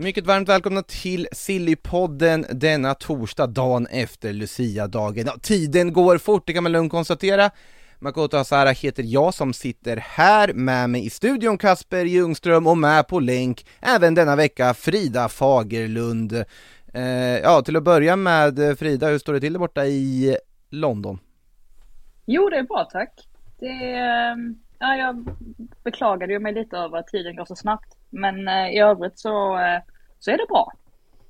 Mycket varmt välkomna till Sillypodden denna torsdag, dagen efter Lucia-dagen. Ja, tiden går fort, det kan man lugnt konstatera. Makoto Asara heter jag som sitter här med mig i studion, Kasper Ljungström och med på länk även denna vecka Frida Fagerlund. Eh, ja, till att börja med Frida, hur står det till där borta i London? Jo, det är bra tack. Det eh, ja, jag beklagade ju mig lite över att tiden går så snabbt. Men eh, i övrigt så, eh, så är det bra.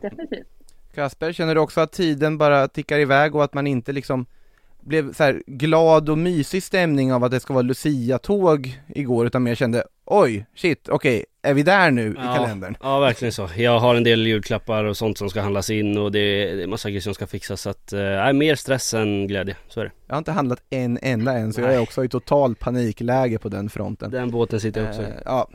Definitivt. Kasper, känner du också att tiden bara tickar iväg och att man inte liksom blev så här glad och mysig stämning av att det ska vara Lucia-tåg igår, utan mer kände oj, shit, okej, är vi där nu i kalendern? Ja, verkligen så. Jag har en del julklappar och sånt som ska handlas in och det är, det är massa grejer som ska fixas så att, äh, mer stress än glädje, så är det. Jag har inte handlat en enda än, så jag är också i total panikläge på den fronten. Den båten sitter jag också i. Eh, ja,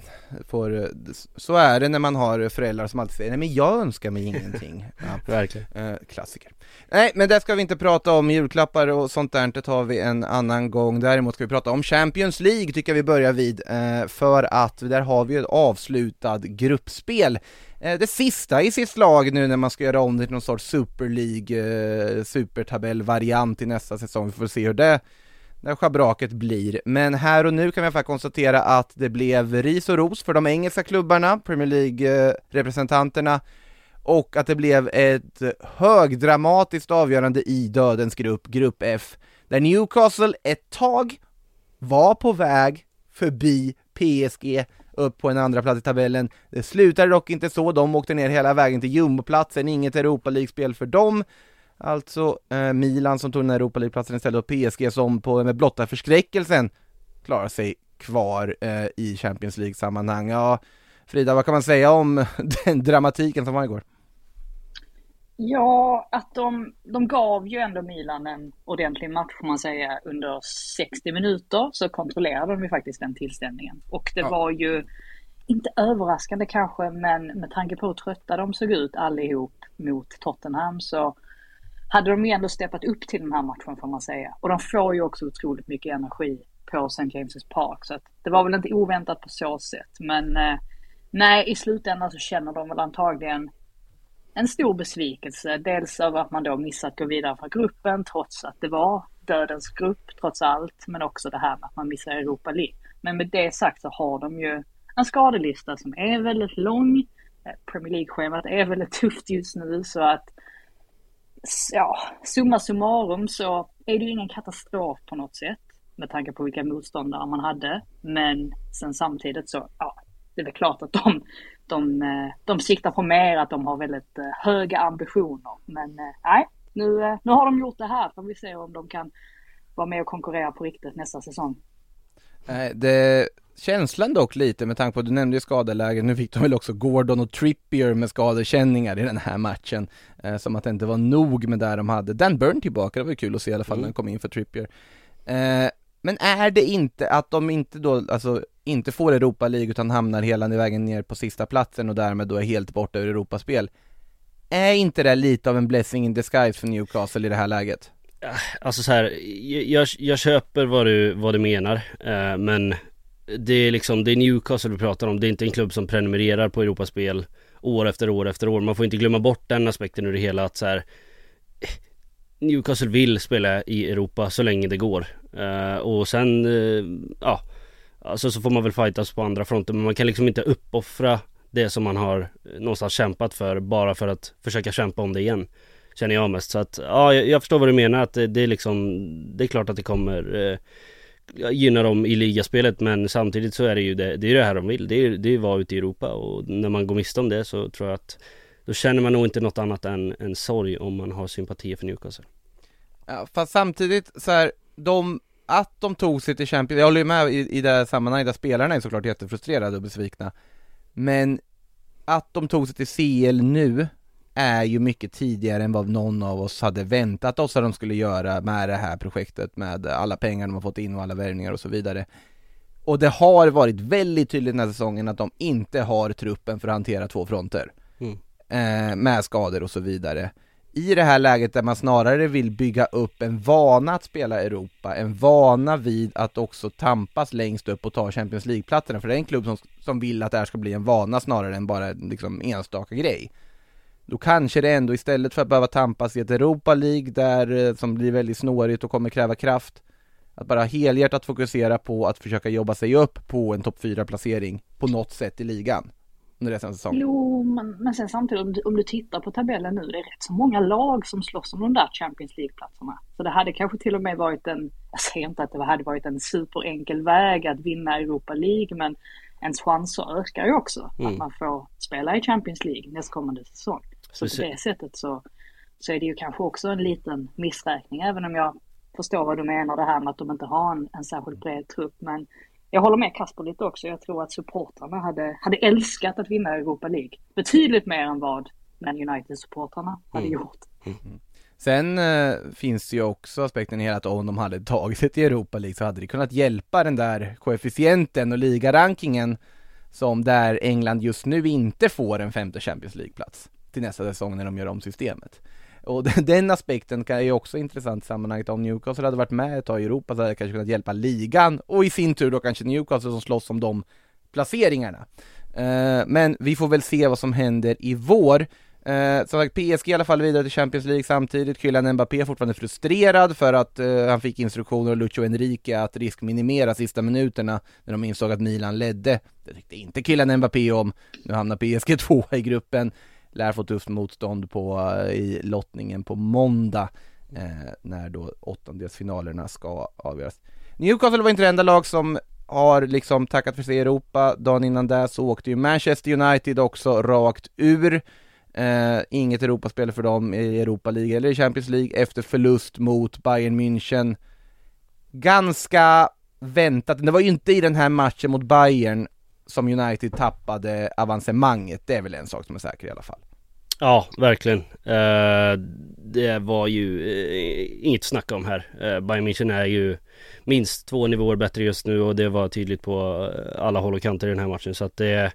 får, eh, så är det när man har föräldrar som alltid säger nej men jag önskar mig ingenting. Ja, Verkligen. eh, klassiker. Nej, men det ska vi inte prata om, julklappar och sånt där, det tar vi en annan gång. Däremot ska vi prata om Champions League, tycker jag vi börjar vid, eh, för att där har vi ett avslutat gruppspel. Eh, det sista i sitt slag nu när man ska göra om det till någon sorts Super League, eh, supertabellvariant i nästa säsong. Vi får se hur det när schabraket blir. Men här och nu kan vi i alla fall konstatera att det blev ris och ros för de engelska klubbarna, Premier League-representanterna, och att det blev ett högdramatiskt avgörande i dödens grupp, grupp F, där Newcastle ett tag var på väg förbi PSG upp på en andra plats i tabellen. Det slutade dock inte så, de åkte ner hela vägen till jumboplatsen, inget Europa League-spel för dem. Alltså eh, Milan som tog den här Europa League-platsen istället och PSG som på, med blotta förskräckelsen klarar sig kvar eh, i Champions League-sammanhang. Ja, Frida, vad kan man säga om den dramatiken som var igår? Ja, att de, de gav ju ändå Milan en ordentlig match får man säga under 60 minuter så kontrollerade de ju faktiskt den tillställningen. Och det Ja. var ju inte överraskande kanske men med tanke på hur trötta de såg ut allihop mot Tottenham så hade de ju ändå steppat upp till den här matchen får man säga. Och de får ju också otroligt mycket energi på St. James' Park så att det var väl inte oväntat på så sätt men eh, nej i slutändan så känner de väl antagligen en stor besvikelse. Dels över att man då missat att gå vidare från gruppen trots att det var dödens grupp trots allt. Men också det här med att man missar Europa League. Men med det sagt så har de ju en skadelista som är väldigt lång. Eh, Premier League-schemat är väldigt tufft just nu så att ja, summa summarum så är det ju ingen katastrof på något sätt med tanke på vilka motståndare man hade. Men sen samtidigt så, ja, det är väl klart att de, de, eh, de siktar på mer, att de har väldigt eh, höga ambitioner. Men eh, nej, nu, nu har de gjort det här. Får vi se om de kan vara med och konkurrera på riktigt nästa säsong. Nej, det, känslan dock lite med tanke på, du nämnde ju skadelägen, nu fick de väl också Gordon och Trippier med skadekänningar i den här matchen. Eh, som att det inte var nog med det de hade. Dan Burn tillbaka, det var ju kul att se i alla fall när han kom in för Trippier. Eh, men är det inte att de inte då, alltså inte får Europa League utan hamnar hela vägen ner på sista platsen och därmed då är helt borta ur Europaspel. Är inte det lite av en blessing in disguise för Newcastle i det här läget? Ah, alltså så här, jag, jag köper vad du, vad du menar, eh, men det är liksom, det är Newcastle vi pratar om, det är inte en klubb som prenumererar på Europaspel år efter år efter år. Man får inte glömma bort den aspekten ur det hela att så här, Newcastle vill spela i Europa så länge det går. Eh, och sen, eh, ja, alltså så får man väl fightas på andra fronter, men man kan liksom inte uppoffra det som man har eh, någonstans kämpat för bara för att försöka kämpa om det igen. Känner jag mest. Så att, ja, jag jag förstår vad du menar. Att det, det är liksom, det är klart att det kommer eh, gynna dem i ligaspelet. Men samtidigt så är det ju det, det är det här de vill. Det är det är att vara ute i Europa. Och när man går miste om det så tror jag att då känner man nog inte något annat än, än sorg om man har sympati för Newcastle. Ja, fast samtidigt så här, de, att de tog sig till Champions, jag håller ju med i, i det här sammanhanget där spelarna är såklart jättefrustrerade och besvikna. Men att de tog sig till CL nu är ju mycket tidigare än vad någon av oss hade väntat oss att de skulle göra med det här projektet med alla pengar de har fått in och alla värvningar och så vidare. Och det har varit väldigt tydligt den här säsongen att de inte har truppen för att hantera två fronter. Mm. Eh, med skador och så vidare. I det här läget där man snarare vill bygga upp en vana att spela Europa, en vana vid att också tampas längst upp och ta Champions League-platserna, för det är en klubb som, som vill att det här ska bli en vana snarare än bara liksom enstaka grej. Då kanske det ändå istället för att behöva tampas i ett Europa League där, eh, som blir väldigt snårigt och kommer kräva kraft, att bara helhjärtat fokusera på att försöka jobba sig upp på en topp 4-placering på något sätt i ligan under resten av säsongen. Jo, men, men sen samtidigt om du, om du tittar på tabellen nu, det är rätt så många lag som slåss om de där Champions League-platserna. Så det hade kanske till och med varit en, jag säger inte att det hade varit en superenkel väg att vinna Europa League, men ens chanser ökar ju också. Mm. Att man får spela i Champions League nästkommande säsong. Så Precis. på det sättet så, så är det ju kanske också en liten missräkning, även om jag förstår vad du menar det här med att de inte har en, en särskilt bred trupp. Men jag håller med Kasper lite också. Jag tror att supportrarna hade, hade älskat att vinna Europa League. Betydligt mer än vad Man United-supportrarna hade Mm. gjort. Sen eh, finns det ju också aspekten i hela att om de hade tagit sig till Europa League så hade det kunnat hjälpa den där koefficienten och ligarankingen som där England just nu inte får en femte Champions League-plats till nästa säsong när de gör om systemet. Och den, aspekten kan- är ju också intressant i sammanhanget. Om Newcastle hade varit med ett tag i Europa så hade det kanske kunnat hjälpa ligan och i sin tur då kanske Newcastle som slåss om de placeringarna. Eh, men vi får väl se vad som händer i vår. Eh, som sagt, PSG i alla fall vidare till Champions League samtidigt. Kylian Mbappé är fortfarande frustrerad för att eh, han fick instruktioner av Lucio Enrique att riskminimera sista minuterna när de insåg att Milan ledde. Det tyckte inte Kylian Mbappé om. Nu hamnar PSG tvåa i gruppen. Lär få tufft motstånd på, eh, i lottningen på måndag eh, när då åttondelsfinalerna ska avgöras. Newcastle var inte det enda lag som har liksom tackat för sig i Europa. Dagen innan det så åkte ju Manchester United också rakt ur. Eh, inget Europaspel för dem i Europa League eller i Champions League efter förlust mot Bayern München. Ganska väntat, det var ju inte i den här matchen mot Bayern som United tappade avancemanget, det är väl en sak som är säker i alla fall. Ja, verkligen. Eh, det var ju eh, inget att snacka om här. Eh, Bayern München är ju minst två nivåer bättre just nu och det var tydligt på alla håll och kanter i den här matchen. Så att det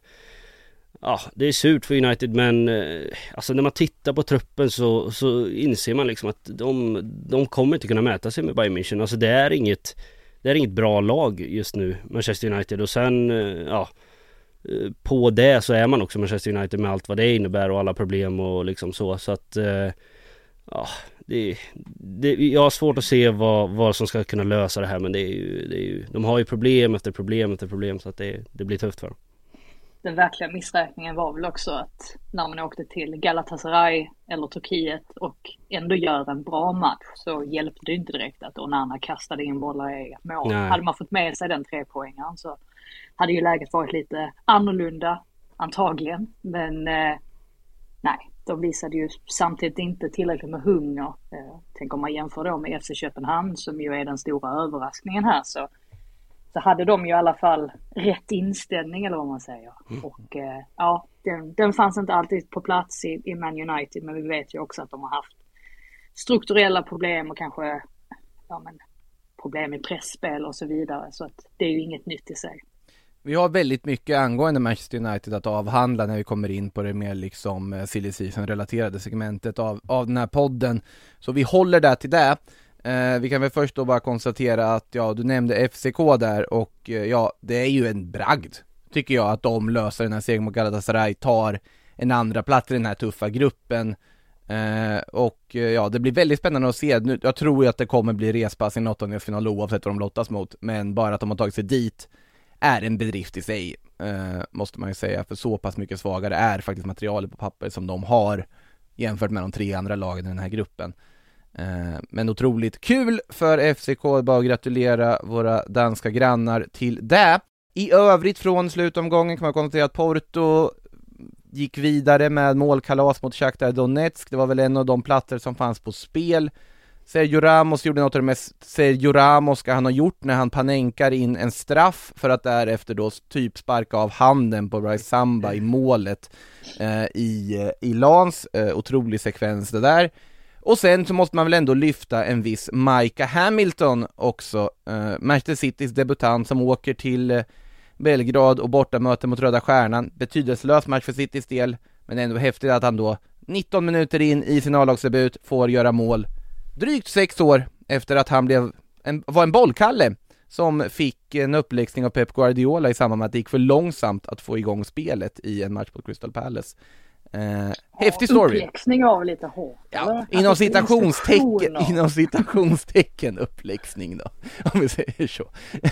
Ja, det är surt för United men alltså när man tittar på truppen så, så inser man liksom att de, de kommer inte kunna mäta sig med Bayern München. Alltså det är inget det är inget bra lag just nu, Manchester United och sen eh, ja eh, på det så är man också Manchester United med allt vad det innebär och alla problem och liksom så så att eh, Ja, det, det, jag har svårt att se vad, vad som ska kunna lösa det här men det är ju, det är ju De har ju problem efter problem efter problem så att det, det blir tufft för dem. Den verkliga missräkningen var väl också att när man åkte till Galatasaray eller Turkiet och ändå gör en bra match så hjälpte det inte direkt att Onana kastade in bollar i mål. Nej. Hade man fått med sig den trepoängaren så hade ju läget varit lite annorlunda antagligen. Men eh, nej, de visade ju samtidigt inte tillräckligt med hunger. Eh, tänk om man jämför då med FC Köpenhamn som ju är den stora överraskningen här så så hade de ju i alla fall rätt inställning eller vad man säger. Och eh, ja, den, den fanns inte alltid på plats i, i Man United men vi vet ju också att de har haft strukturella problem och kanske ja, men, problem i pressspel och så vidare. Så att det är ju inget nytt i sig. Vi har väldigt mycket angående Manchester United att avhandla när vi kommer in på det mer liksom eh, silly relaterade segmentet av, av den här podden. Så vi håller där till det. Eh, vi kan väl först då bara konstatera att, ja, du nämnde FCK där och eh, ja, det är ju en bragd, tycker jag, att de löser den här segern mot Galatasaray, tar en andra plats i den här tuffa gruppen. Eh, och eh, ja, det blir väldigt spännande att se. Nu, jag tror ju att det kommer bli respass i en åttondelsfinal oavsett vad de lottas mot, men bara att de har tagit sig dit är en bedrift i sig, eh, måste man ju säga, för så pass mycket svagare är faktiskt materialet på papper som de har jämfört med de tre andra lagen i den här gruppen. Eh, men otroligt kul för FCK, bara att gratulera våra danska grannar till det. I övrigt från slutomgången kan man konstatera att Porto gick vidare med målkalas mot Shakhtar Donetsk. Det var väl en av de platser som fanns på spel. Sergio Ramos gjorde något av det mest Sergio Ramoska han ha gjort när han panenkar in en straff för att därefter då typ sparka av handen på Bryce Samba i målet eh, i, eh, i Lans, eh, otrolig sekvens det där. Och sen så måste man väl ändå lyfta en viss Micah Hamilton också, eh, Manchester Citys debutant som åker till eh, Belgrad och bortamöte mot Röda Stjärnan. Betydelselös match för Citys del, men ändå häftigt att han då 19 minuter in i sin A-lagsdebut får göra mål drygt sex år efter att han blev en, var en bollkalle som fick en uppläxning av Pep Guardiola i samband med att det gick för långsamt att få igång spelet i en match på Crystal Palace. Eh, häftig story. Uppläxning av lite hårt. Ja, inom citationstecken, inom citationstecken uppläxning då, om vi säger så.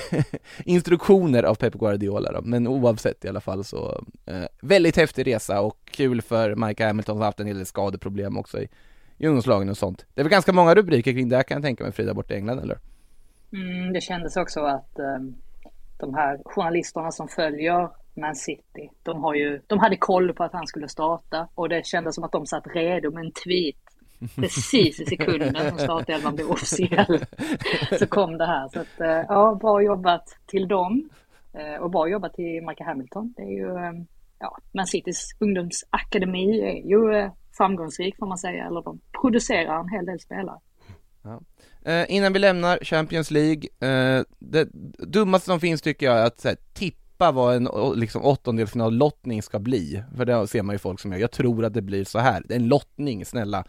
Instruktioner av Pep Guardiola då, men oavsett i alla fall så, eh, väldigt häftig resa och kul för Mike Hamilton som haft en hel del skadeproblem också i, i ungdomslagen och sånt. Det är väl ganska många rubriker kring det här kan jag tänka mig Frida borta i England eller? Mm, det kändes också att eh, de här journalisterna som följer man City, de, har ju, de hade koll på att han skulle starta och det kändes som att de satt redo med en tweet precis i sekunden som startelvan blev officiell. Så kom det här. Så att, eh, ja, bra jobbat till dem eh, och bra jobbat till Michael Hamilton. Det är ju, eh, ja, Man Citys ungdomsakademi är ju framgångsrik får man säga, eller de producerar en hel del spelare. Ja. Eh, innan vi lämnar Champions League, eh, det dummaste som finns tycker jag är att här, tippa vad en liksom, åttondelsfinal-lottning ska bli, för det ser man ju folk som gör, jag tror att det blir så här, det är en lottning, snälla.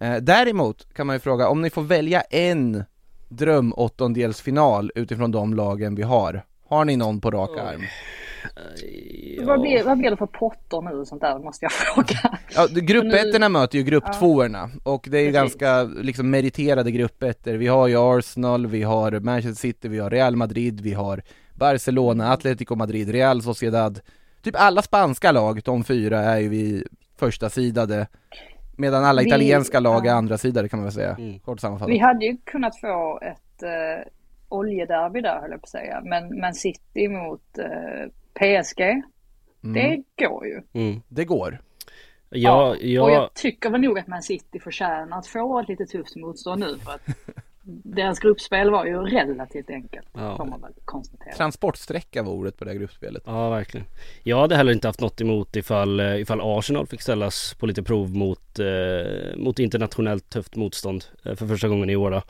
Eh, däremot kan man ju fråga, om ni får välja en dröm åttondelsfinal utifrån de lagen vi har, har ni någon på rak arm? Ja. Vad, blir, vad blir det för potter nu och sånt där, måste jag fråga. Ja, gruppettorna möter ju grupptvåorna och det är ju ganska liksom meriterade gruppettor. Vi har ju Arsenal, vi har Manchester City, vi har Real Madrid, vi har Barcelona, Atletico Madrid, Real Sociedad. Typ alla spanska lag, de fyra, är ju vi första sidade Medan alla vi, italienska lag är andra sidade kan man väl säga, mm. kort sammanfattat. Vi hade ju kunnat få ett eh, oljederby där höll jag på att säga, men, men City mot eh, PSG, mm. det går ju. Mm. Det går. Ja, ja, och jag tycker väl nog att Man City förtjänar att få ett lite tufft motstånd nu för att deras gruppspel var ju relativt enkelt, ja. får man väl konstatera. Transportsträcka var ordet på det här gruppspelet. Ja, verkligen. Jag hade heller inte haft något emot ifall, eh, ifall Arsenal fick ställas på lite prov mot, eh, mot internationellt tufft motstånd eh, för första gången i år. Då.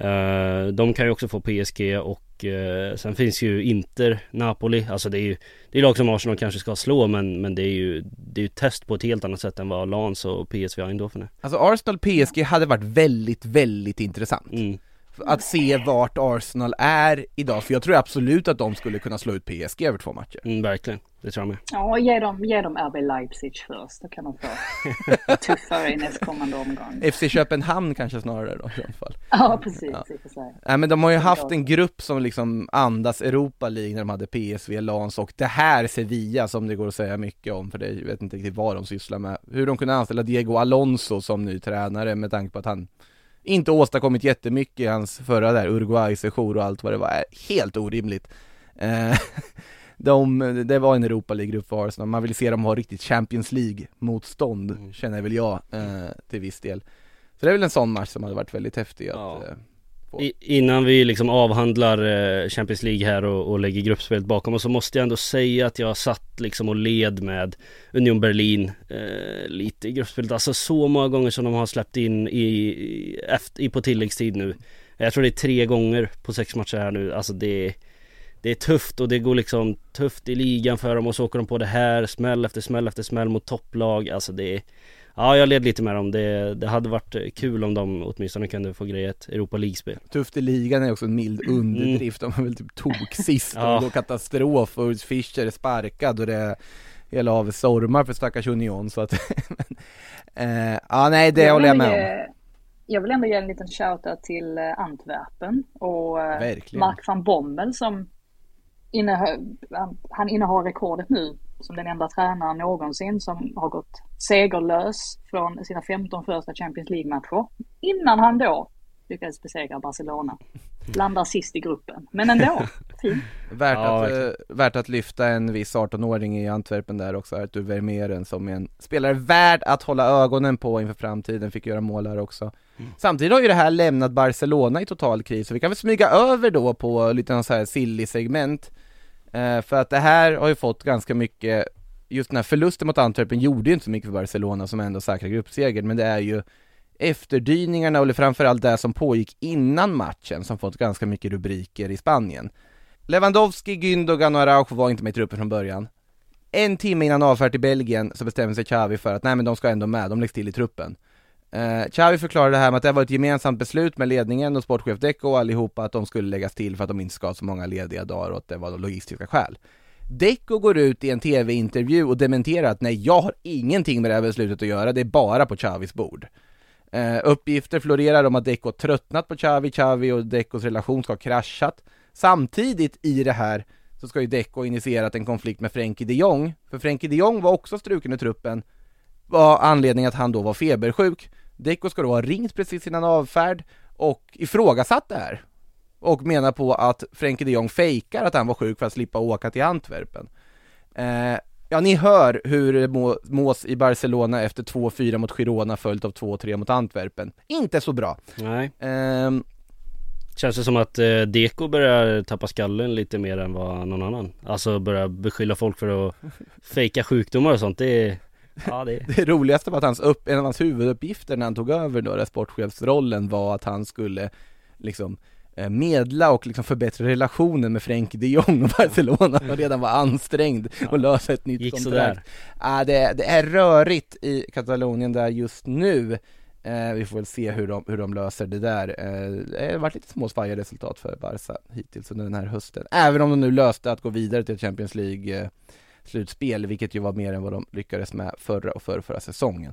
Uh, de kan ju också få PSG och uh, sen finns ju Inter, Napoli, alltså det är ju Det är lag som Arsenal kanske ska slå men, men det är ju Det är ju test på ett helt annat sätt än vad Lans och PSV Eindhoven är. Alltså Arsenal PSG hade varit väldigt, väldigt intressant. Mm att se vart Arsenal är idag, för jag tror absolut att de skulle kunna slå ut PSG över två matcher. Mm, verkligen, det tror jag med. Ja, ge dem, ge dem RB Leipzig först, då kan de få tuffare i nästkommande omgång. FC Köpenhamn kanske snarare då i alla fall. Ja, precis, ja. i och för sig. Nej men de har ju haft en grupp som liksom andas Europa League när de hade PSV, Lans och det här Sevilla som det går att säga mycket om, för det jag vet inte riktigt vad de sysslar med. Hur de kunde anställa Diego Alonso som ny tränare med tanke på att han inte åstadkommit jättemycket i hans förra där Uruguay-sejour och allt vad det var, helt orimligt. Eh, de, det var en Europa League-grupp för Arsenal, man vill se dem ha riktigt Champions League-motstånd, mm. känner väl jag, eh, till viss del. Så det är väl en sån match som hade varit väldigt häftig att ja på. I, innan vi liksom avhandlar eh, Champions League här och, och lägger gruppspelet bakom oss så måste jag ändå säga att jag satt liksom och led med Union Berlin eh, lite i gruppspelet. Alltså så många gånger som de har släppt in i, i på tilläggstid nu. Jag tror det är tre gånger på sex matcher här nu. Alltså det det är tufft och det går liksom tufft i ligan för dem och så åker de på det här smäll efter smäll efter smäll mot topplag. Alltså det är Ja jag led lite med dem, det, det hade varit kul om de åtminstone kunde få greja ett Europa League-spel Tufft i ligan är också en mild mm. underdrift, de är väl typ tok sist ja. och då katastrof och Fischer är sparkad och det är hela havet stormar för stackars Union så att eh, Ja nej det jag håller jag med om jag vill ändå ge en liten shoutout till eh, Antwerpen och eh, Verkligen. Mark van Bommel som innehar, han innehar rekordet nu som den enda tränaren någonsin som har gått segerlös från sina 15 första Champions League-matcher. Innan han då lyckades besegra Barcelona. Landar sist i gruppen, men ändå, fint. Värt, Ja, att, eh, verkligen. värt att lyfta en viss 18-åring i Antwerpen där också, Artur Vermeeren som är en spelare värd att hålla ögonen på inför framtiden, fick göra mål här också. Samtidigt har ju det här lämnat Barcelona i total kris, så vi kan väl smyga över då på lite någon så här silly segment eh, Eh, för att det här har ju fått ganska mycket, just den här förlusten mot Antwerpen gjorde ju inte så mycket för Barcelona som ändå säkrar gruppsegern, men det är ju efterdyningarna, eller framförallt det som pågick innan matchen, som fått ganska mycket rubriker i Spanien. Lewandowski, Gündogan och Araujo var inte med i truppen från början. En timme innan avfärd till Belgien så bestämde sig Xavi för att nej men de ska ändå med, de läggs till i truppen. Eh, Xavi förklarade det här med att det var ett gemensamt beslut med ledningen och sportchef Deco och allihopa att de skulle läggas till för att de inte ska ha så många lediga dagar och att det var logistiska skäl. Deco går ut i en tv-intervju och dementerar att nej, jag har ingenting med det här beslutet att göra, det är bara på Xavis bord. Eh, uppgifter florerar om att Deco tröttnat på Xavi, Xavi och Decos relation ska ha kraschat. Samtidigt i det här så ska ju Deco initierat en konflikt med Frenkie de Jong, för Frenkie de Jong var också struken i truppen, var anledningen att han då var febersjuk. Deco ska då ha ringt precis innan avfärd och ifrågasatt det här. Och menar på att Frenkie de Jong fejkar att han var sjuk för att slippa åka till Antwerpen. Eh, ja, ni hör hur det må, mås i Barcelona efter 2-4 mot Girona följt av 2-3 mot Antwerpen. Inte så bra. Nej, Ehm, känns det som att eh, Deko börjar tappa skallen lite mer än vad någon annan Alltså börjar beskylla folk för att fejka sjukdomar och sånt, det är Ja det Det roligaste var att hans upp, en av hans huvuduppgifter när han tog över då, den sportchefsrollen var att han skulle liksom eh, medla och liksom förbättra relationen med Frenkie de Jong och Barcelona som redan var ansträngd och lösa ett nytt Gick kontrakt. sådär. Ah, det, det är rörigt i Katalonien där just nu. Eh, vi får väl se hur de, hur de löser det där. Eh, det har varit lite småsvajiga resultat för Barca hittills under den här hösten. Även om de nu löste att gå vidare till Champions League eh, slutspel, vilket ju var mer än vad de lyckades med förra och förra, förra säsongen.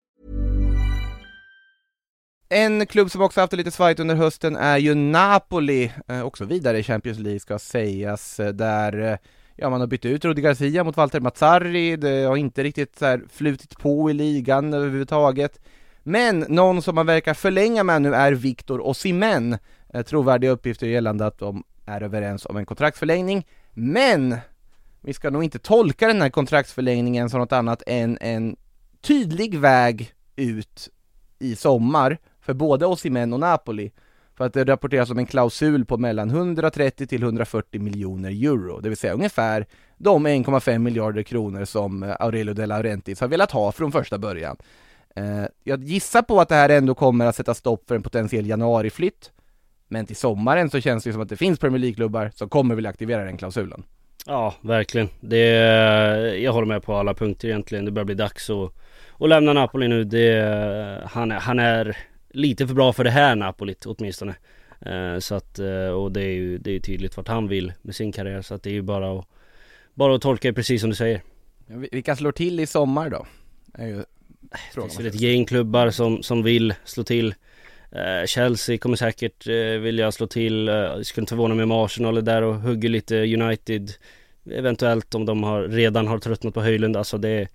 En klubb som också haft det lite svajigt under hösten är ju Napoli, eh, också vidare i Champions League ska sägas, eh, där eh, ja, man har bytt ut Rudi Garcia mot Walter Mazzarri, det har inte riktigt så här flutit på i ligan överhuvudtaget. Men någon som man verkar förlänga med nu är Victor Osimhen, eh, trovärdiga uppgifter gällande att de är överens om en kontraktsförlängning, men vi ska nog inte tolka den här kontraktsförlängningen som något annat än en tydlig väg ut i sommar för både Osimhen och Napoli för att det rapporteras om en klausul på mellan 130 till 140 miljoner euro, det vill säga ungefär de 1,5 miljarder kronor som eh, Aurelio De Laurentiis har velat ha från första början. Eh, jag gissar på att det här ändå kommer att sätta stopp för en potentiell januariflytt, men till sommaren så känns det ju som att det finns Premier League-klubbar som kommer vilja aktivera den klausulen. Ja, verkligen. Det, jag håller med på alla punkter egentligen. Det börjar bli dags att, att lämna Napoli nu. Det, han, är, han är lite för bra för det här Napolit åtminstone. Eh, så att, eh, och det är ju det är tydligt vart han vill med sin karriär. Så att det är ju bara att, bara att tolka det precis som du säger. Vilka slår till i sommar då? Är ju Det finns väl ett gäng klubbar som, som vill slå till. Eh, Chelsea kommer säkert vilja slå till. Det skulle inte förvåna mig om Arsenal är där och hugger lite United. Eventuellt om de har, redan har tröttnat på Höjlund. Alltså det,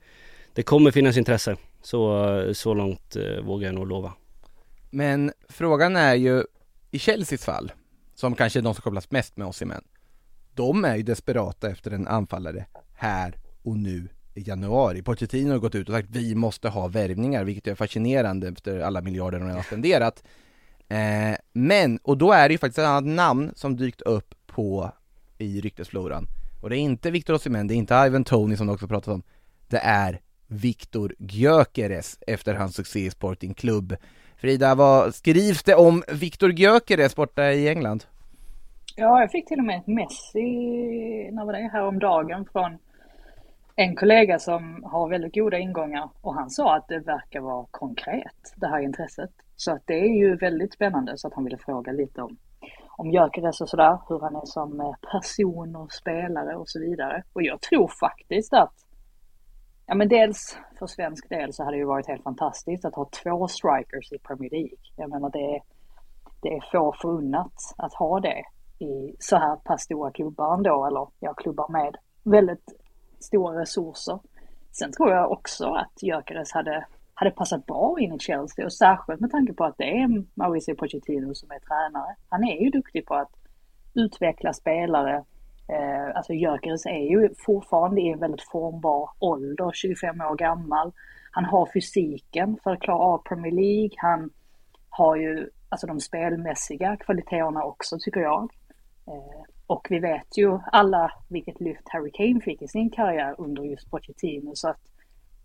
det kommer finnas intresse. Så, så långt vågar jag nog lova. Men frågan är ju, i Chelseas fall, som kanske är de som kopplas mest med Osimhen, de är ju desperata efter en anfallare här och nu i januari. Pochettino har gått ut och sagt vi måste ha värvningar, vilket är fascinerande efter alla miljarder de har spenderat. Eh, men, och då är det ju faktiskt ett annat namn som dykt upp på i ryktesfloran. Och det är inte Victor Osimhen, det är inte Ivan Tony som du också pratat om. Det är Viktor Gyökeres efter hans succé i Sporting Club. Frida, vad skrivs det om Viktor Gyökeres borta i England? Ja, jag fick till och med ett mess i, när var det, häromdagen från en kollega som har väldigt goda ingångar och han sa att det verkar vara konkret det här intresset. Så att det är ju väldigt spännande så att han ville fråga lite om, om Gyökeres och sådär, hur han är som person och spelare och så vidare. Och jag tror faktiskt att Ja men dels för svensk del så hade det ju varit helt fantastiskt att ha två strikers i Premier League. Jag menar det är, det är få förunnat att ha det i så här pass stora klubbar ändå, eller ja, klubbar med väldigt stora resurser. Sen tror jag också att Gyökeres hade, hade passat bra in i Chelsea och särskilt med tanke på att det är Mauricio Pochettino som är tränare. Han är ju duktig på att utveckla spelare. Eh, alltså Gyökeres är ju fortfarande i en väldigt formbar ålder, 25 år gammal. Han har fysiken för att klara av Premier League. Han har ju alltså de spelmässiga kvaliteterna också tycker jag. Eh, och vi vet ju alla vilket lyft Harry Kane fick i sin karriär under just Pochettino. Så att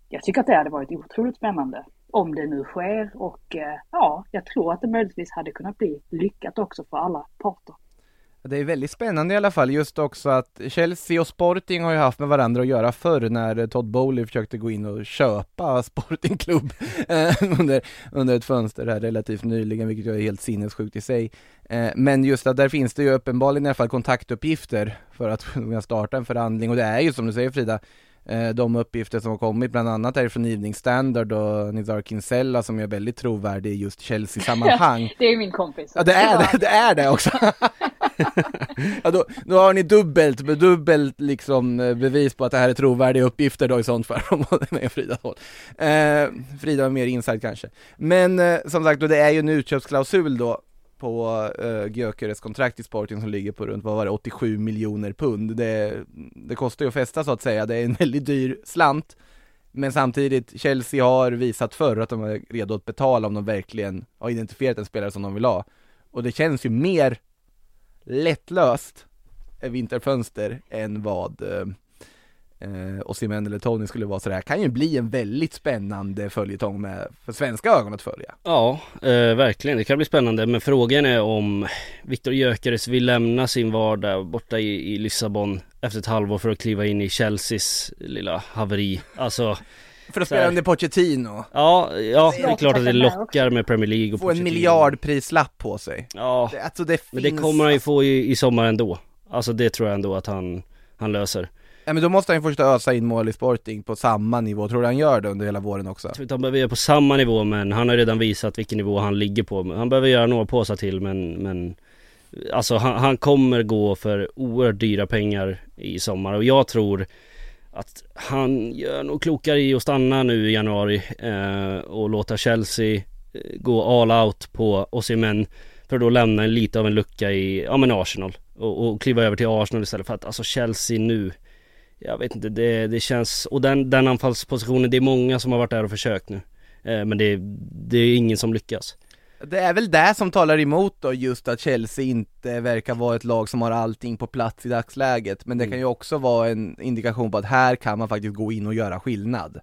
jag tycker att det hade varit otroligt spännande om det nu sker. Och eh, ja, jag tror att det möjligtvis hade kunnat bli lyckat också för alla parter. Det är väldigt spännande i alla fall, just också att Chelsea och Sporting har ju haft med varandra att göra förr när Todd Bowley försökte gå in och köpa Sportingklubb eh, under, under ett fönster här relativt nyligen, vilket ju är helt sinnessjukt i sig. Eh, men just att där finns det ju uppenbarligen i alla fall kontaktuppgifter för att kunna starta en förhandling och det är ju som du säger Frida, de uppgifter som har kommit, bland annat är från Evening Standard och Nizar Kinsella som är väldigt trovärdig i just Chelsea-sammanhang. det är min kompis. Ja det är det, det är det också! ja, då, då har ni dubbelt, dubbelt liksom eh, bevis på att det här är trovärdiga uppgifter då i sånt fall, om det är med Fridas håll. Eh, Frida har mer inside kanske. Men eh, som sagt, då, det är ju en utköpsklausul då på eh, uh, Gyökeres kontrakt i Sporting som ligger på runt, vad var det, 87 miljoner pund. Det, det kostar ju att fästa så att säga, det är en väldigt dyr slant. Men samtidigt, Chelsea har visat förr att de är redo att betala om de verkligen har identifierat en spelare som de vill ha. Och det känns ju mer lättlöst eh, vinterfönster än vad eh, eh, Osimhen eller Tony skulle vara, så det här kan ju bli en väldigt spännande följetong med, för svenska ögon att följa. Ja, eh, verkligen. Det kan bli spännande, men frågan är om Viktor Gyökeres vill lämna sin vardag borta i, i Lissabon efter ett halvår för att kliva in i Chelseas lilla haveri. Alltså för att spela under Pochettino. Ja, ja det är klart att det lockar med Premier League och Få en miljardprislapp på sig. Ja, det, alltså det men det kommer han ju få i, i sommar ändå. Alltså det tror jag ändå att han, han löser Ja men då måste han ju först ösa in mål i Sporting på samma nivå, tror du han gör det under hela våren också? Jag tror inte han behöver göra på samma nivå men han har redan visat vilken nivå han ligger på. Han behöver göra några påsar till men, men Alltså han, han kommer gå för oerhört dyra pengar i sommar. Och jag tror att han gör nog klokare i att stanna nu i januari eh, och låta Chelsea eh, gå all out på Osimhen för att då lämna en lite av en lucka i, ja men Arsenal. Och, och kliva över till Arsenal istället för att alltså Chelsea nu jag vet inte, det, det känns, och den, den anfallspositionen, det är många som har varit där och försökt nu eh, Men det, det är ingen som lyckas det är väl det som talar emot då, just att Chelsea inte verkar vara ett lag som har allting på plats i dagsläget, men det mm. kan ju också vara en indikation på att här kan man faktiskt gå in och göra skillnad.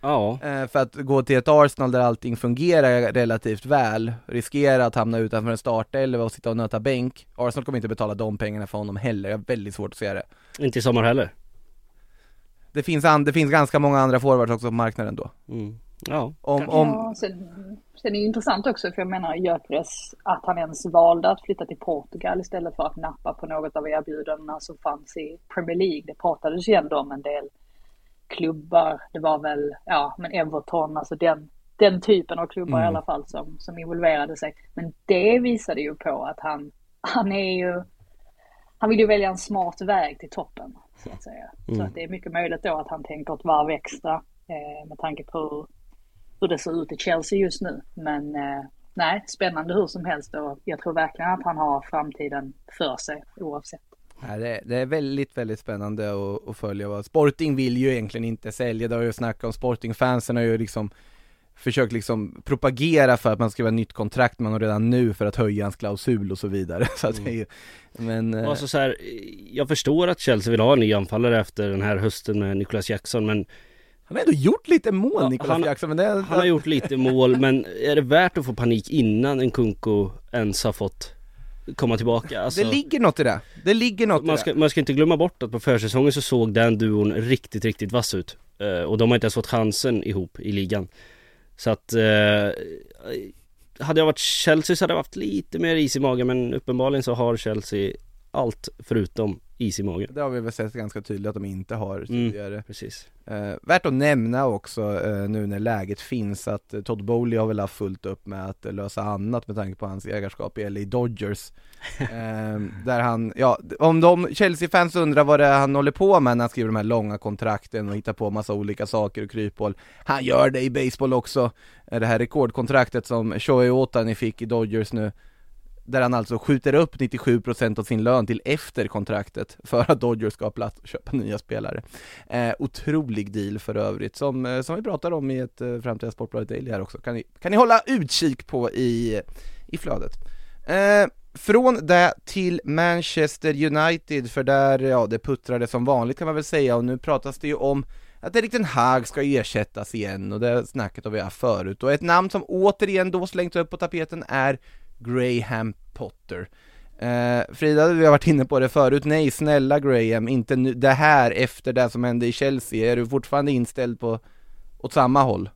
Ja. Eh, för att gå till ett Arsenal där allting fungerar relativt väl, riskera att hamna utanför en startelva och sitta och nöta bänk. Arsenal kommer inte betala de pengarna för honom heller, jag har väldigt svårt att se det. Inte i sommar heller. Det finns, an, det finns ganska många andra forwards också på marknaden då. Mm. Ja, om, om... ja sen, sen är det intressant också för jag menar Gyökeres att han ens valde att flytta till Portugal istället för att nappa på något av erbjudandena som fanns i Premier League. Det pratades ju ändå om en del klubbar. Det var väl, ja men Everton, alltså den, den typen av klubbar mm. i alla fall som, som involverade sig. Men det visade ju på att han, han är ju, han vill ju välja en smart väg till toppen så att säga. Mm. Så att det är mycket möjligt då att han tänker ett varv extra eh, med tanke på hur det ser ut i Chelsea just nu. Men eh, nej, spännande hur som helst och jag tror verkligen att han har framtiden för sig oavsett. Ja, det, det är väldigt, väldigt spännande att, att följa. Sporting vill ju egentligen inte sälja, det har ju snackat om Sporting-fansen har ju liksom försökt liksom propagera för att man ska ha nytt kontrakt med honom redan nu för att höja hans klausul och så vidare. Så att ju, men... Eh, alltså så här, jag förstår att Chelsea vill ha en ny anfallare efter den här hösten med Nicholas Jackson men han har ändå gjort lite mål ja, Nicolas han, Jackson men det... Han har gjort lite mål men är det värt att få panik innan en Kunko ens har fått komma tillbaka? Alltså, Det ligger något i det, det ligger något man i ska, det. man ska inte glömma bort att på försäsongen så såg den duon riktigt, riktigt vass ut. Eh, Och de har inte ens fått chansen ihop i ligan så att eh, Hade jag varit Chelsea så hade jag haft lite mer is i magen men uppenbarligen så har Chelsea allt förutom is i magen. Det har vi väl sett ganska tydligt att de inte har tidigare. Precis. Eh, värt att nämna också eh, nu när läget finns att eh, Todd Bowley har väl haft fullt upp med att eh, lösa annat med tanke på hans ägarskap i LA Dodgers. Eh, Där han, ja, om de Chelsea-fans undrar vad det är han håller på med när han skriver de här långa kontrakten och hittar på massa olika saker och kryphål. Han gör det i baseball också. Eh, Det här rekordkontraktet som Shohei Ohtani fick i Dodgers nu där han alltså skjuter upp 97% av sin lön till efter kontraktet för att Dodgers ska ha plats att köpa nya spelare. Eh, otrolig deal för övrigt som, eh, som vi pratar om i ett eh, framtida Sportbladet Daily här också. Kan ni, kan ni hålla utkik på i, i flödet. Eh, från det till Manchester United, för där, ja det puttrade som vanligt kan man väl säga och nu pratas det ju om att Erik den Hag ska ersättas igen och det snacket har vi haft förut och ett namn som återigen då slängts upp på tapeten är Graham Potter. Eh, Frida, vi har varit inne på det förut, nej snälla Graham, inte nu, det här efter det som hände i Chelsea, är du fortfarande inställd på åt samma håll?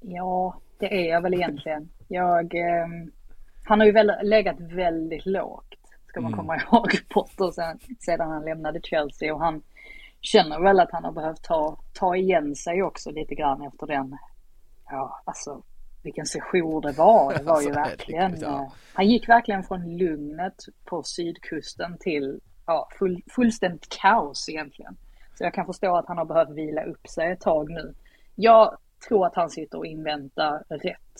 Ja, det är jag väl egentligen. Jag, eh, han har ju väl legat väldigt lågt, ska man Mm. komma ihåg, Potter sen, sedan han lämnade Chelsea. Och han känner väl att han har behövt ta, ta igen sig också lite grann efter den, ja alltså vilken session det var. Det var ju Alltså, verkligen, herregud, ja. eh, han gick verkligen från lugnet på sydkusten till ja, full, fullständigt kaos egentligen. Så jag kan förstå att han har behövt vila upp sig ett tag nu. Jag tror att han sitter och inväntar rätt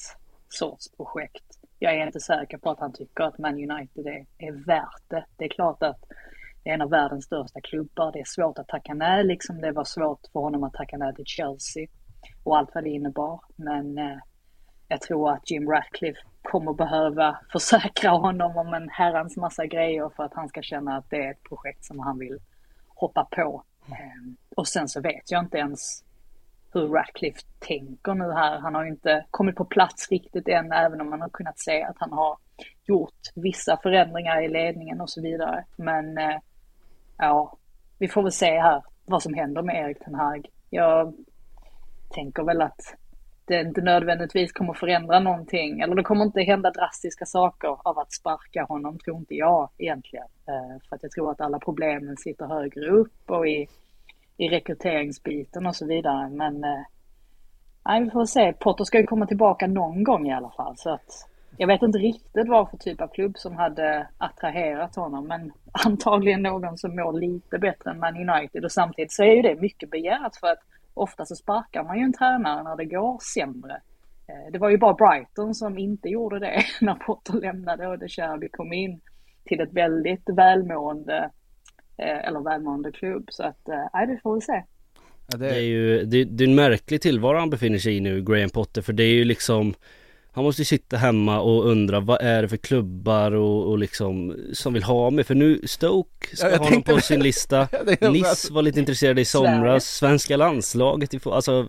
sorts projekt. Jag är inte säker på att han tycker att Man United är, är värt det. Det är klart att det är en av världens största klubbar. Det är svårt att tacka nej, liksom det var svårt för honom att tacka nej till Chelsea och allt vad det innebar. Men eh, jag tror att Jim Ratcliffe kommer behöva försäkra honom om en herrans massa grejer för att han ska känna att det är ett projekt som han vill hoppa på. Ehm, och sen så vet jag inte ens hur Ratcliffe tänker nu här. Han har ju inte kommit på plats riktigt än, även om man har kunnat se att han har gjort vissa förändringar i ledningen och så vidare. Men eh, ja, vi får väl se här vad som händer med Erik Ten Hag. Jag tänker väl att det inte nödvändigtvis kommer förändra någonting, eller det kommer inte hända drastiska saker av att sparka honom, tror inte jag egentligen. Eh, för att jag tror att alla problemen sitter högre upp och i, i rekryteringsbiten och så vidare. Men eh, nej, vi får se. Potter ska ju komma tillbaka någon gång i alla fall. Så att jag vet inte riktigt vad för typ av klubb som hade attraherat honom, men antagligen någon som mår lite bättre än Man United. Och samtidigt så är ju det mycket begärt för att ofta så sparkar man ju en tränare när det går sämre. Eh, Det var ju bara Brighton som inte gjorde det när Potter lämnade och De Cherby kom in till ett väldigt välmående, eh, eller välmående klubb. Så att, eh, nej, vi får väl se. det... är ju, det, det är en märklig tillvaro han befinner sig i nu, Graham Potter, för det är ju liksom han måste sitta hemma och undra vad är det för klubbar och, och liksom som vill ha mig? För nu Stoke ska Ja, ha honom på sin lista. Nice var lite intresserade i somras, svenska landslaget, alltså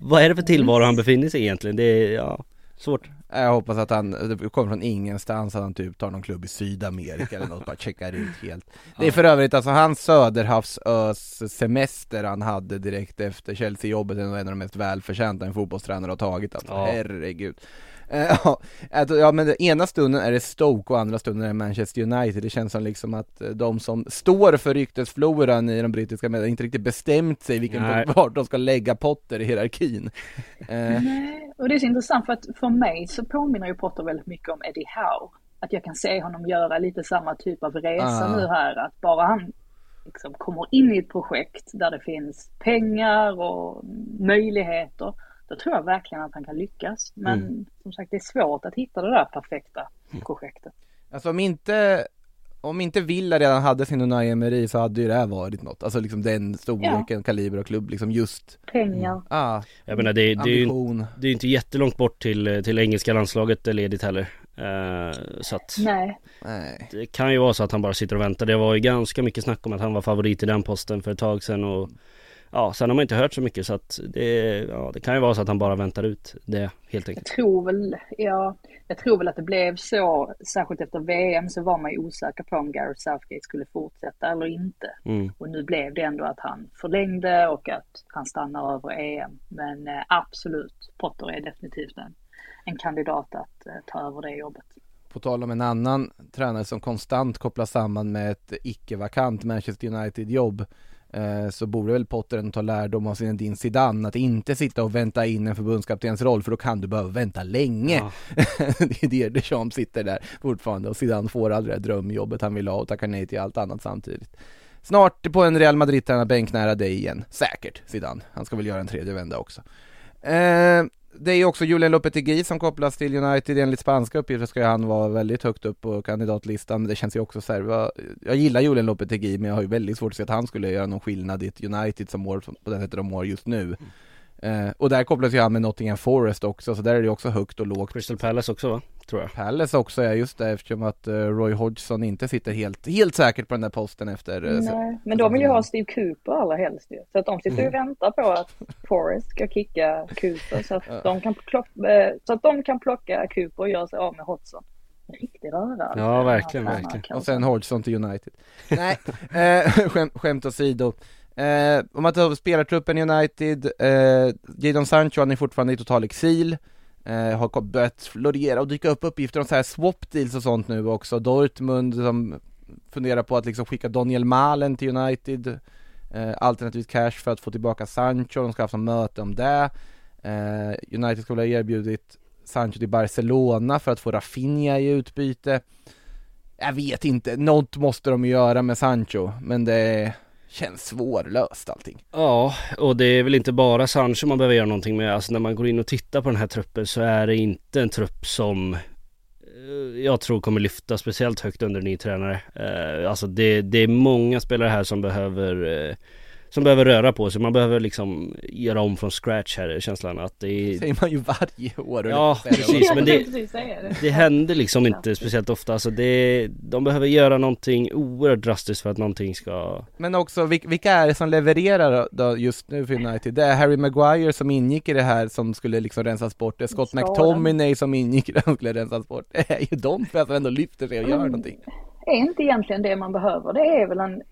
vad är det för tillvaro han befinner sig i egentligen? Det är, ja, svårt Jag hoppas att han, det kommer från ingenstans, att han typ tar någon klubb i Sydamerika eller något, bara checkar ut helt. Det är för övrigt alltså hans Söderhavsös semester han hade direkt efter Chelsea-jobbet är nog en av de mest välförtjänta en fotbollstränare har tagit alltså, Ja. herregud. Eh, Ja, alltså, ja men den ena stunden är det Stoke och andra stunden är det Manchester United Det känns som liksom att eh, de som står för ryktesfloran i de brittiska medierna inte riktigt bestämt sig vilken Nej. vart de ska lägga Potter i hierarkin Eh, Nej, och det är så intressant för att för mig så påminner ju Potter väldigt mycket om Eddie Howe. Att jag kan se honom göra lite samma typ av resa Ah. nu här. Att bara han liksom kommer in i ett projekt där det finns pengar och möjligheter. Då tror jag verkligen att han kan lyckas. Men Mm. som sagt, det är svårt att hitta det där perfekta projektet. Alltså om inte, om inte Villa redan hade sin Unai Emery så hade ju det här varit något, alltså liksom den storleken, kaliber och klubb, liksom just Pengar. Ah, Jag menar det, det är ju ambition. det är ju inte jättelångt bort till, till engelska landslaget ledigt heller Eh, Så att Nej. Nej. Det kan ju vara så att han bara sitter och väntar Det var ju ganska mycket snack om att han var favorit i den posten för ett tag sedan och Ja, sen har man inte hört så mycket så att det, ja, det kan ju vara så att han bara väntar ut det helt Jag enkelt. tror väl, ja, jag tror väl att det blev så, särskilt efter VM så var man ju osäker på om Gareth Southgate skulle fortsätta eller inte. Mm. Och nu blev det ändå att han förlängde och att han stannar över EM. Men eh, absolut, Potter är definitivt en, en kandidat att eh, ta över det jobbet. På tal om en annan tränare som konstant kopplas samman med ett icke-vakant Manchester United-jobb så borde väl Potter ändå ta lärdom av sin din Zidane att inte sitta och vänta in en förbundskaptens roll för då kan du behöva vänta länge. Ja. det är det Deschamps sitter där fortfarande och Zidane får aldrig det drömjobbet han vill ha och tackar nej till allt annat samtidigt. Snart på en Real Madrid-tränarbänk nära dig igen, säkert Zidane. Han ska väl göra en tredje vända också. Eh, det är ju också Julian Lopetegui som kopplas till United enligt spanska uppgifter ska ju han vara väldigt högt upp på kandidatlistan. Det känns ju också så här, jag gillar Julian Lopetegui men jag har ju väldigt svårt att se att han skulle göra någon skillnad i ett United som mår på det sättet de mår just nu. Mm. Eh, och där kopplas ju han med Nottingham Forest också, så där är det ju också högt och lågt. Crystal Palace också va? Tror jag. Palace också, ja just det, eftersom att eh, Roy Hodgson inte sitter helt, helt säkert på den där posten efter eh, så- Nej, men de vill ju ha Steve Cooper allra helst ju. Så att de sitter ju och väntar på att Forrest ska kicka Cooper så att, de kan plocka, eh, så att de kan plocka Cooper och göra sig av med Hodgson. Riktig röra. Ja, verkligen, verkligen. Och sen Hodgson till United. Nej, eh, skämt, skämt åsido. Eh, om man tar spelartruppen i United, eh, Jadon Sancho han är fortfarande i total exil. Eh, har börjat florera och dyka upp uppgifter om så här swap deals och sånt nu också. Dortmund som funderar på att liksom skicka Daniel Malen till United. Eh, alternativt cash för att få tillbaka Sancho, de ska ha haft möte om det. Eh, United skulle ha erbjudit Sancho till Barcelona för att få Rafinha i utbyte. Jag vet inte, något måste de göra med Sancho, men det är känns svårlöst allting. Ja, och det är väl inte bara Sancho man behöver göra någonting med. Alltså när man går in och tittar på den här truppen så är det inte en trupp som eh, jag tror kommer lyfta speciellt högt under ny tränare. Eh, alltså det, det är många spelare här som behöver eh, som behöver röra på sig. Man behöver liksom göra om från scratch här är känslan att det är säger man ju varje år. Ja, det- precis, men det, det. det händer liksom inte speciellt ofta. Alltså det, de behöver göra någonting oerhört drastiskt för att någonting ska... Men också, vil- vilka är det som levererar då- just nu för United? Det är Harry Maguire som ingick i det här som skulle liksom rensas bort, det är Scott. McTominay som ingick i det som skulle rensas bort. Det är ju de som ändå lyfter sig och gör Mm. någonting. är inte egentligen det man behöver. Det är väl en,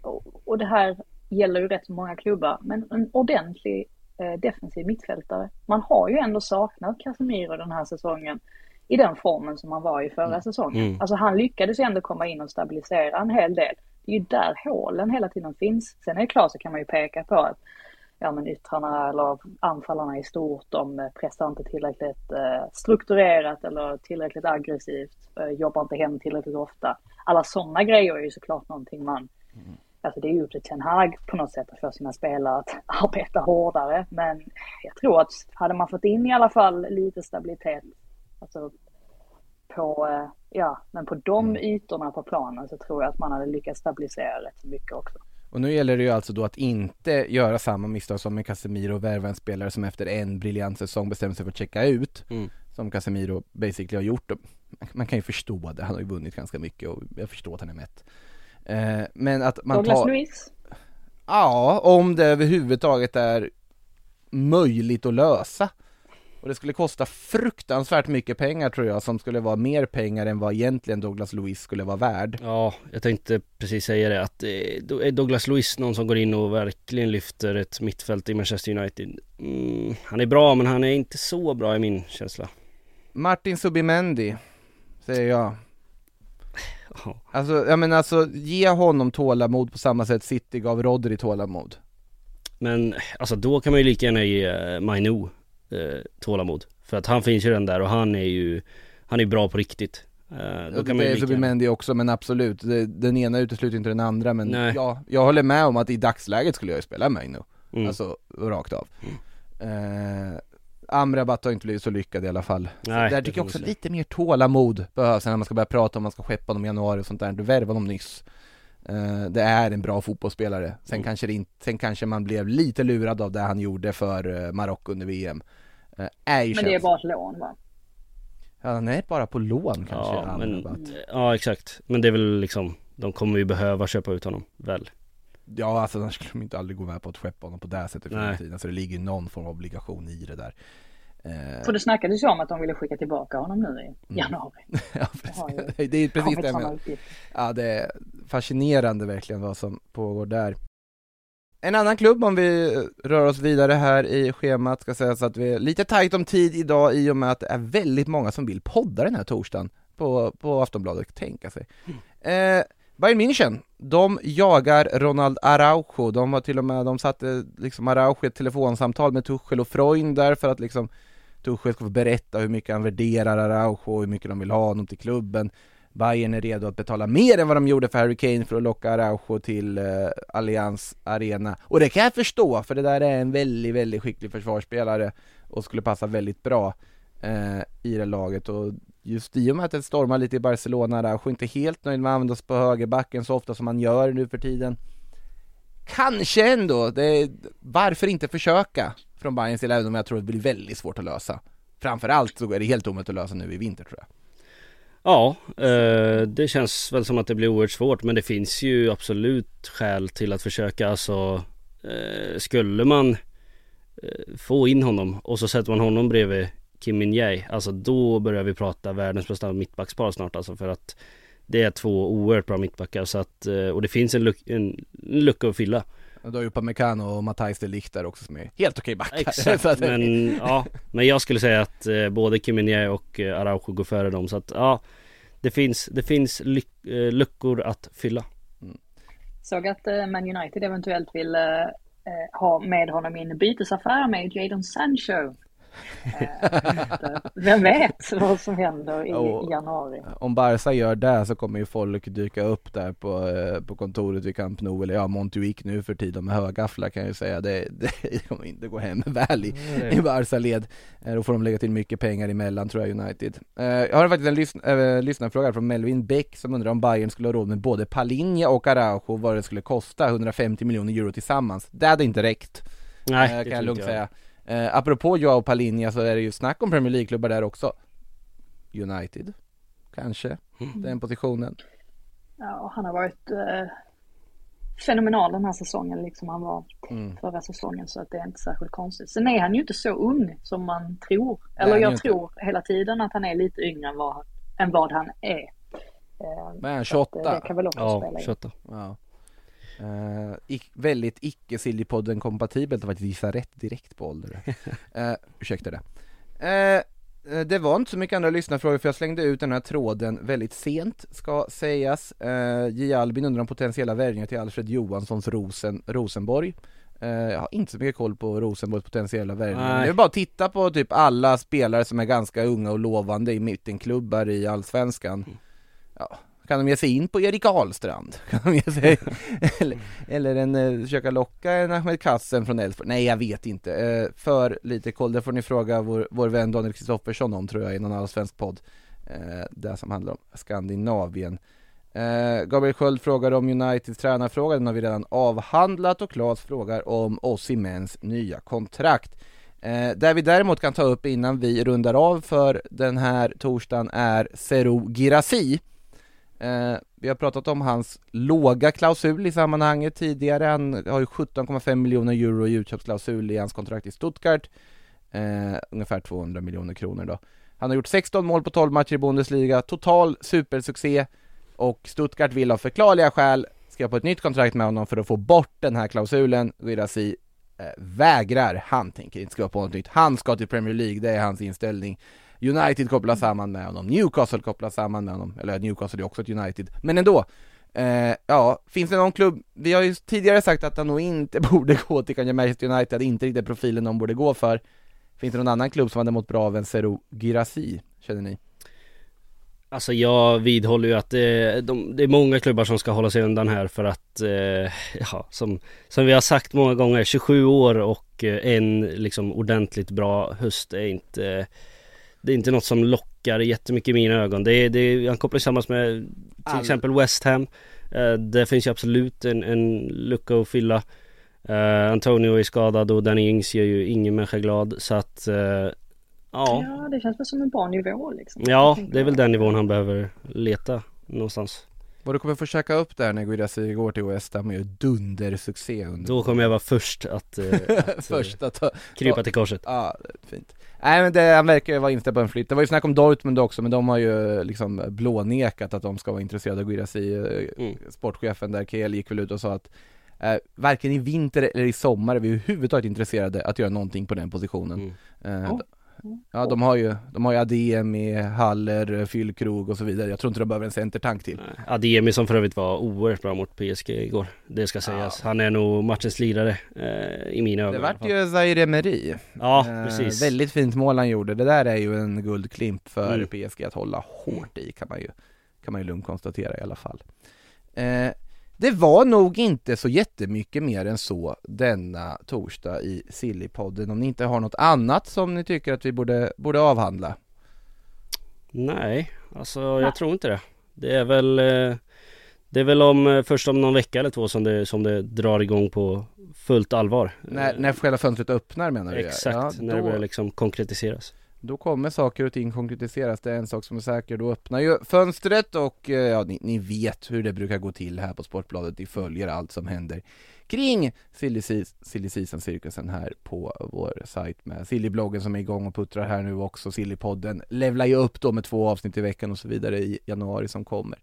och det här gäller ju rätt många klubbar, men en ordentlig eh, defensiv mittfältare. Man har ju ändå saknat Casemiro den här säsongen i den formen som han var i förra säsongen. Mm. Alltså han lyckades ju ändå komma in och stabilisera en hel del. Det är ju där hålen hela tiden finns. Sen är det klart så kan man ju peka på att ja, men yttrarna eller anfallarna i stort, de eh, pressar inte tillräckligt eh, strukturerat eller tillräckligt aggressivt, eh, jobbar inte hem tillräckligt ofta. Alla sådana grejer är ju såklart någonting man, alltså det är ju upp till Ten Hag på något sätt att få sina spelare att arbeta hårdare. Men jag tror att hade man fått in i alla fall lite stabilitet, alltså på, eh, ja, men på de ytorna på planen så tror jag att man hade lyckats stabilisera rätt så mycket också. Och nu gäller det ju alltså då att inte göra samma misstag som med Casemiro och värva en spelare som efter en briljant säsong bestämmer sig för att checka ut. Mm. Som Casemiro basically har gjort. Man kan ju förstå det, han har ju vunnit ganska mycket och jag förstår att han är mätt. Eh, Men att man Douglas tar... Luiz, Ja, om det överhuvudtaget är möjligt att lösa. Och det skulle kosta fruktansvärt mycket pengar tror jag, som skulle vara mer pengar än vad egentligen Douglas Luiz skulle vara värd. Ja, jag tänkte precis säga det att eh, är Douglas Luiz någon som går in och verkligen lyfter ett mittfält i Manchester United. Mm, han är bra men han är inte så bra i min känsla. Martin Subimendi, säger jag. Ja. Alltså, jag menar alltså, ge honom tålamod på samma sätt City gav Rodri tålamod. Men alltså då kan man ju lika gärna ge eh, Mainu eh, tålamod. För att han finns ju redan där och han är ju Han är bra på riktigt. Eh, då kan man det ju är lika gärna... Subimendi också, men absolut, det, den ena utesluter inte den andra, men Nej. ja, jag håller med om att i dagsläget skulle jag ju spela Maino. Mm. Alltså, rakt av. Eh, Amrabat har inte blivit så lyckad i alla fall. Nej, där det tycker jag också lite mer tålamod behövs när man ska börja prata om man ska skeppa dem i januari och sånt där. Du värvade honom nyss. Eh, det är en bra fotbollsspelare. Sen, Mm. kanske det inte, sen kanske man blev lite lurad av det han gjorde för eh, Marocko under VM. Eh, är ju men det är bara ett lån va? Ja, han är bara på lån kanske, Ja, men, Amrabat. ja exakt. Men det är väl liksom De kommer ju behöva köpa ut honom, väl? Ja alltså annars skulle de inte aldrig gå med på att skeppa honom på det sättet för tiden. Så det ligger ju någon form av obligation i det där. Eh, För det snackades ju om att de ville skicka tillbaka honom nu i januari. ja, har ju precis. Det är precis det jag menar. Ja det är fascinerande verkligen vad som pågår där. En annan klubb om vi rör oss vidare här i schemat ska sägas att vi är lite tajt om tid idag i och med att det är väldigt många som vill podda den här torsdagen på, på Aftonbladet, tänka sig. Eh, Bayern München, de jagar Ronald Araujo, de var till och med, de satte liksom Araujo i ett telefonsamtal med Tuchel och Freund där för att liksom Tuchel ska få berätta hur mycket han värderar Araujo och hur mycket de vill ha honom till klubben. Bayern är redo att betala mer än vad de gjorde för Harry Kane för att locka Araujo till eh, Allianz Arena. Och det kan jag förstå, för det där är en väldigt, väldigt skicklig försvarsspelare och skulle passa väldigt bra eh, i det laget och just i och med att det stormar lite i Barcelona, där, Araujo inte helt nöjd med att användas på högerbacken så ofta som han gör nu för tiden. Kanske ändå, det, varför inte försöka från Bayerns sida även om jag tror att det blir väldigt svårt att lösa. Framförallt så är det helt omöjligt att lösa nu i vinter tror jag. Ja, eh, det känns väl som att det blir oerhört svårt men det finns ju absolut skäl till att försöka. Alltså eh, Skulle man eh, få in honom och så sätter man honom bredvid Kim Min Jae Alltså då börjar vi prata världens bästa mittbackspar snart alltså för att Det är två oerhört bra mittbackar så att eh, och det finns en, luck, en lucka att fylla. Och då har ju Upamecano och Matthijs de Ligt där också som är helt okej backar. Exakt, Så att- men ja Men jag skulle säga att eh, både Kim Min Jae och eh, Araujo går före dem så att ja Det finns, det finns eh, luckor att fylla. Såg att eh, Man United eventuellt vill ha med honom i en bytesaffär med Jadon Sancho. Eh, Vem vet vad som händer i Och- januari. Om Barca gör det så kommer ju folk dyka upp där på, eh, på kontoret vid Camp Nou eller ja, Montjuic nu för tiden med högafflar kan jag ju säga. Det, det kommer inte gå hem väl i, i Barca-led Eh, Då får de lägga till mycket pengar emellan tror jag United. Jag har faktiskt en lysn, äh, lyssnarfråga från Melvin Bäck som undrar om Bayern skulle ha råd med både Palinja och Araujo vad det skulle kosta 150 miljoner euro tillsammans. Det hade inte räckt. Nej, det kan jag lugnt säga eh, Apropå Joao Palinja så är det ju snack om Premier League-klubbar där också United Kanske, Mm. den positionen Ja, han har varit eh, fenomenal den här säsongen, liksom han var Mm. förra säsongen, så att det är inte särskilt konstigt. Sen är han ju inte så ung som man tror. Eller jag inte. tror hela tiden att han är lite yngre än vad, än vad han är. Eh, Men han är så att, 28 eh, Det kan väl också Ja, spela in. 28 Ja ic- Väldigt icke Sillypodden kompatibelt att faktiskt gissa rätt direkt på ålder. Eh, Ursäkta det. Eh, Det var inte så mycket andra lyssnarfrågor för jag slängde ut den här tråden väldigt sent ska sägas. Eh, J. Albin undrar om potentiella värvningar till Alfred Johanssons Rosen, Rosenborg. Eh, Jag har inte så mycket koll på Rosenborgs potentiella värvningar. Det är bara att titta på typ alla spelare som är ganska unga och lovande i mittenklubbar i Allsvenskan. Ja, kan de ge sig in på Erik Ahlstrand? Kan de ge sig, eller, eller en, eh, försöka locka en Ahmed Kassen från Elfsborg? Nej jag vet inte, eh, för lite koll, det får ni fråga vår, vår vän Daniel Kristoffersson om tror jag i någon allsvensk podd. Eh, Det som handlar om Skandinavien. Eh, Gabriel Sköld frågar om Uniteds tränarfråga, den har vi redan avhandlat och Claes frågar om Ossimens nya kontrakt. Eh, där vi däremot kan ta upp innan vi rundar av för den här torsdagen är Serou Girassi eh, Vi har pratat om hans låga klausul i sammanhanget tidigare, han har ju 17,5 miljoner euro i utköpsklausul i hans kontrakt i Stuttgart. Eh, Ungefär 200 miljoner kronor då. Han har gjort 16 mål på 12 matcher i Bundesliga, total supersuccé. Och Stuttgart vill av förklarliga skäl skriva på ett nytt kontrakt med honom för att få bort den här klausulen. Guirassi eh, vägrar, han tänker inte skriva på något nytt, han ska till Premier League, det är hans inställning. United kopplas samman med honom, Newcastle kopplas samman med honom, eller Newcastle är också ett United, men ändå eh, Ja, finns det någon klubb, vi har ju tidigare sagt att han nog inte borde gå till kanske Manchester United, inte riktigt profilen de borde gå för Finns det någon annan klubb som hade mått bra av en Zero Girassi, känner ni? Alltså jag vidhåller ju att det, de, det är många klubbar som ska hålla sig undan här för att eh, Ja, som, som vi har sagt många gånger 27 år och eh, en liksom ordentligt bra höst är inte det är inte något som lockar jättemycket i mina ögon det, är- det, är- Han kopplar tillsammans med till All- exempel West Ham eh, Det finns ju absolut en, en lucka att fylla eh, Antonio är skadad och Danny Ings gör ju ingen människa glad så att eh, Ja, Ja, det känns väl som en bra nivå liksom. ja det är väl den nivån han behöver leta någonstans Vad du kommer få käka upp där när Guirassi går till OS, det är ju dundersuccé under Då kommer jag vara först att, eh, att eh, Först att ta, krypa till korset. Ja, det är fint. Nej men det, han verkar ju vara inställd på en flytt. Det var ju snack om Dortmund också, men de har ju liksom blånekat att de ska vara intresserade av Guirassi. Eh, Mm. Sportchefen där, KL, gick väl ut och sa att eh, varken i vinter eller i sommar är vi överhuvudtaget intresserade att göra någonting på den positionen. Mm. Eh, Oh. Ja, de har ju, de har ju ADM i Haller, Fyllkrog och så vidare. Jag tror inte de behöver en centertank till. Nej, Ademi som för övrigt var oerhört bra mot PSG igår. Det ska sägas. Han är nog matchens lirare eh, i mina ögon. Det vart ju Zaire Emery. Ja, Eh, precis. Väldigt fint mål han gjorde. Det där är ju en guldklimp för Mm. PSG att hålla hårt i kan man ju, kan man ju lugnt konstatera i alla fall. Eh, det var nog inte så jättemycket mer än så denna torsdag i Sillypodden om ni inte har något annat som ni tycker att vi borde, borde avhandla. Nej, alltså jag tror inte det. Det är väl eh, Det är väl om eh, först om någon vecka eller två som det, som det drar igång på fullt allvar. När, när själva fönstret öppnar menar du? Exakt, Ja, när det börjar liksom konkretiseras. Då kommer saker och ting konkretiseras, det är en sak som är säker, då öppnar ju fönstret och eh, ja, ni, ni vet hur det brukar gå till här på Sportbladet, ni följer allt som händer kring silly seas- silly season-cirkusen här på vår sajt med Sillybloggen som är igång och puttrar här nu också, Sillypodden levlar ju upp då med två avsnitt i veckan och så vidare i januari som kommer.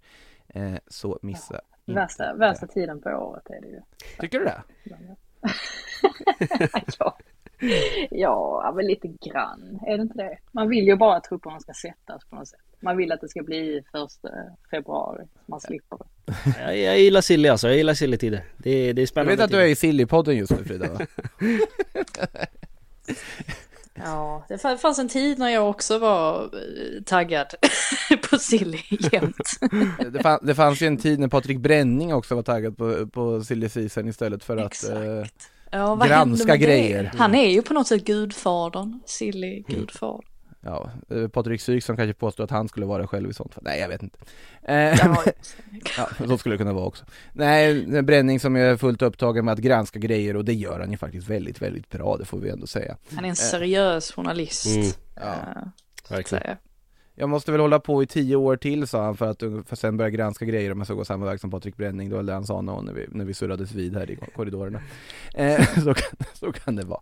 Eh, så missa inte Värsta, värsta tiden på året är det ju. Tycker du det? ja. ja, men lite grann. Är det inte det? Man vill ju bara att trupperna ska sättas på något sätt. Man vill att det ska bli första februari. Man slipper det. Jag, jag gillar silly alltså, jag gillar silly-tider. Det, det är Jag spännande vet att du är i Sillypodden just nu Frida va? Ja, det fa- fanns en tid när jag också var eh, taggad på silly jämt. Det, fann, det fanns ju en tid när Patrik Bränning också var taggad på, på silly season istället för att eh, Ja, vad Granska grejer. Det? Han är ju på något sätt gudfadern, silly gudfadern. Ja, eh, Patrik Syk som kanske påstår att han skulle vara själv i sånt fall. Nej jag vet inte. Eh, Ja, ja, så skulle det kunna vara också. Nej, en Bränning som är fullt upptagen med att granska grejer och det gör han ju faktiskt väldigt, väldigt bra, det får vi ändå säga. han är en seriös journalist. Mm, Ja. eh, verkligen. säga. Jag måste väl hålla på i tio år till sa han för att för sen börja granska grejer om jag ska gå samma väg som Patrik Bränning. Det var det han sa när vi, när vi surrades vid här i korridorerna. Eh, så, kan, så kan det vara.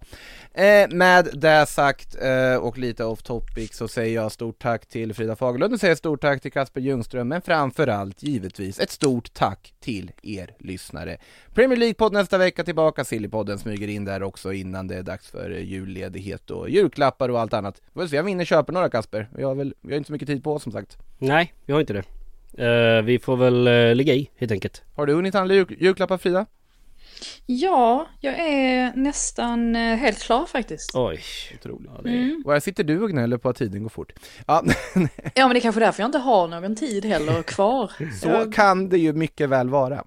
Eh, med det sagt eh, och lite off topic så säger jag stort tack till Frida Fagerlund och säger stort tack till Kasper Ljungström men framförallt givetvis ett stort tack till er lyssnare. Premier League-podd nästa vecka tillbaka, Sillypodden smyger in där också innan det är dags för julledighet och julklappar och allt annat. Vi får se om vi hinner köpa några Kasper. Har väl, har inte så mycket tid på oss som sagt. Nej, vi har inte det. Eh, vi får väl eh, ligga i helt enkelt. Har du hunnit handla jul- julklappar Frida? Ja, jag är nästan eh, helt klar faktiskt. Oj. Otroligt. Ja, är... Mm. Och här sitter du och gnäller på att tiden går fort. Ja, Ja, men det är kanske därför jag inte har någon tid heller kvar. så Jag, kan det ju mycket väl vara.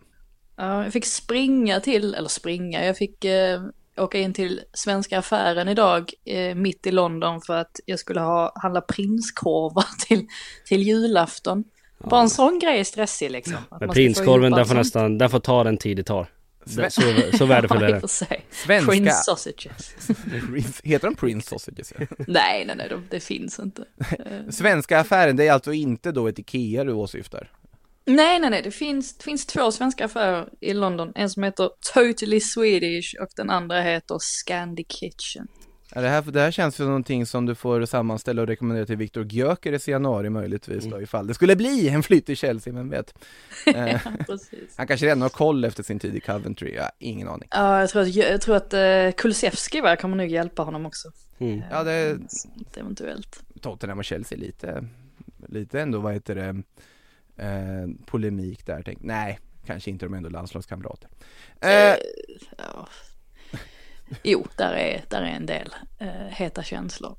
ja, jag fick springa till, eller springa, jag fick eh, åka in till svenska affären idag eh, mitt i London för att jag skulle ha, handla prinskorvar till, till julafton. Bara en sån grej är stressig liksom. Att Men prinskorven den får nästan, den får ta den tid det tar. Det- Så, så värdefull är Ja, den. Svenska, Prince sausages. Heter de Prince Sausages? Ja. nej, nej, nej, de- det finns inte. Svenska affären, det är alltså inte då ett IKEA du åsyftar? Nej, nej, nej, det finns, det finns två svenska affärer i London. En som heter Totally Swedish och den andra heter Scandi Kitchen. Ja, det, här, det här känns ju som någonting som du får sammanställa och rekommendera till Viktor Gyökeres i januari möjligtvis då ifall det skulle bli en flytt till Chelsea, vem vet? Eh, Precis. han kanske redan har koll efter sin tid i Coventry, ja, ingen aning. Ja, jag tror att, jag tror att uh, Kulusevski va, kommer nog hjälpa honom också. Mm. Ja, det, Sånt Eventuellt. Tottenham och Chelsea lite, lite ändå, vad heter det, eh, polemik där, tänk, nej, kanske inte, de är ändå landslagskamrater. Eh, Ja. Jo, där är, där är en del uh, heta känslor.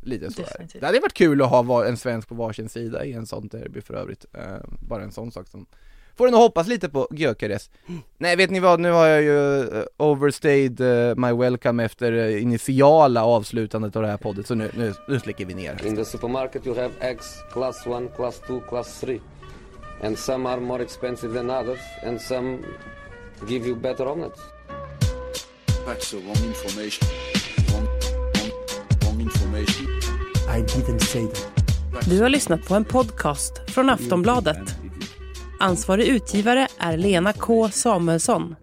lite så definitivt. Det hade varit kul att ha en svensk på varsin sida i en sån derby för övrigt, eh, bara en sån sak som Får en att hoppas lite på Gyökeres. Nej vet ni vad, nu har jag ju eh, overstayed eh, my welcome efter eh, initiala avslutandet av det här poddet, så nu, nu, nu släcker vi ner. In the supermarket, you have eggs class 1, class 2, class 3. And some are more expensive than others, and some give you better omelets. That's the wrong information. Wrong, wrong, wrong information. I didn't say that. Du har lyssnat på en podcast från Aftonbladet. Ansvarig utgivare är Lena K Samuelsson.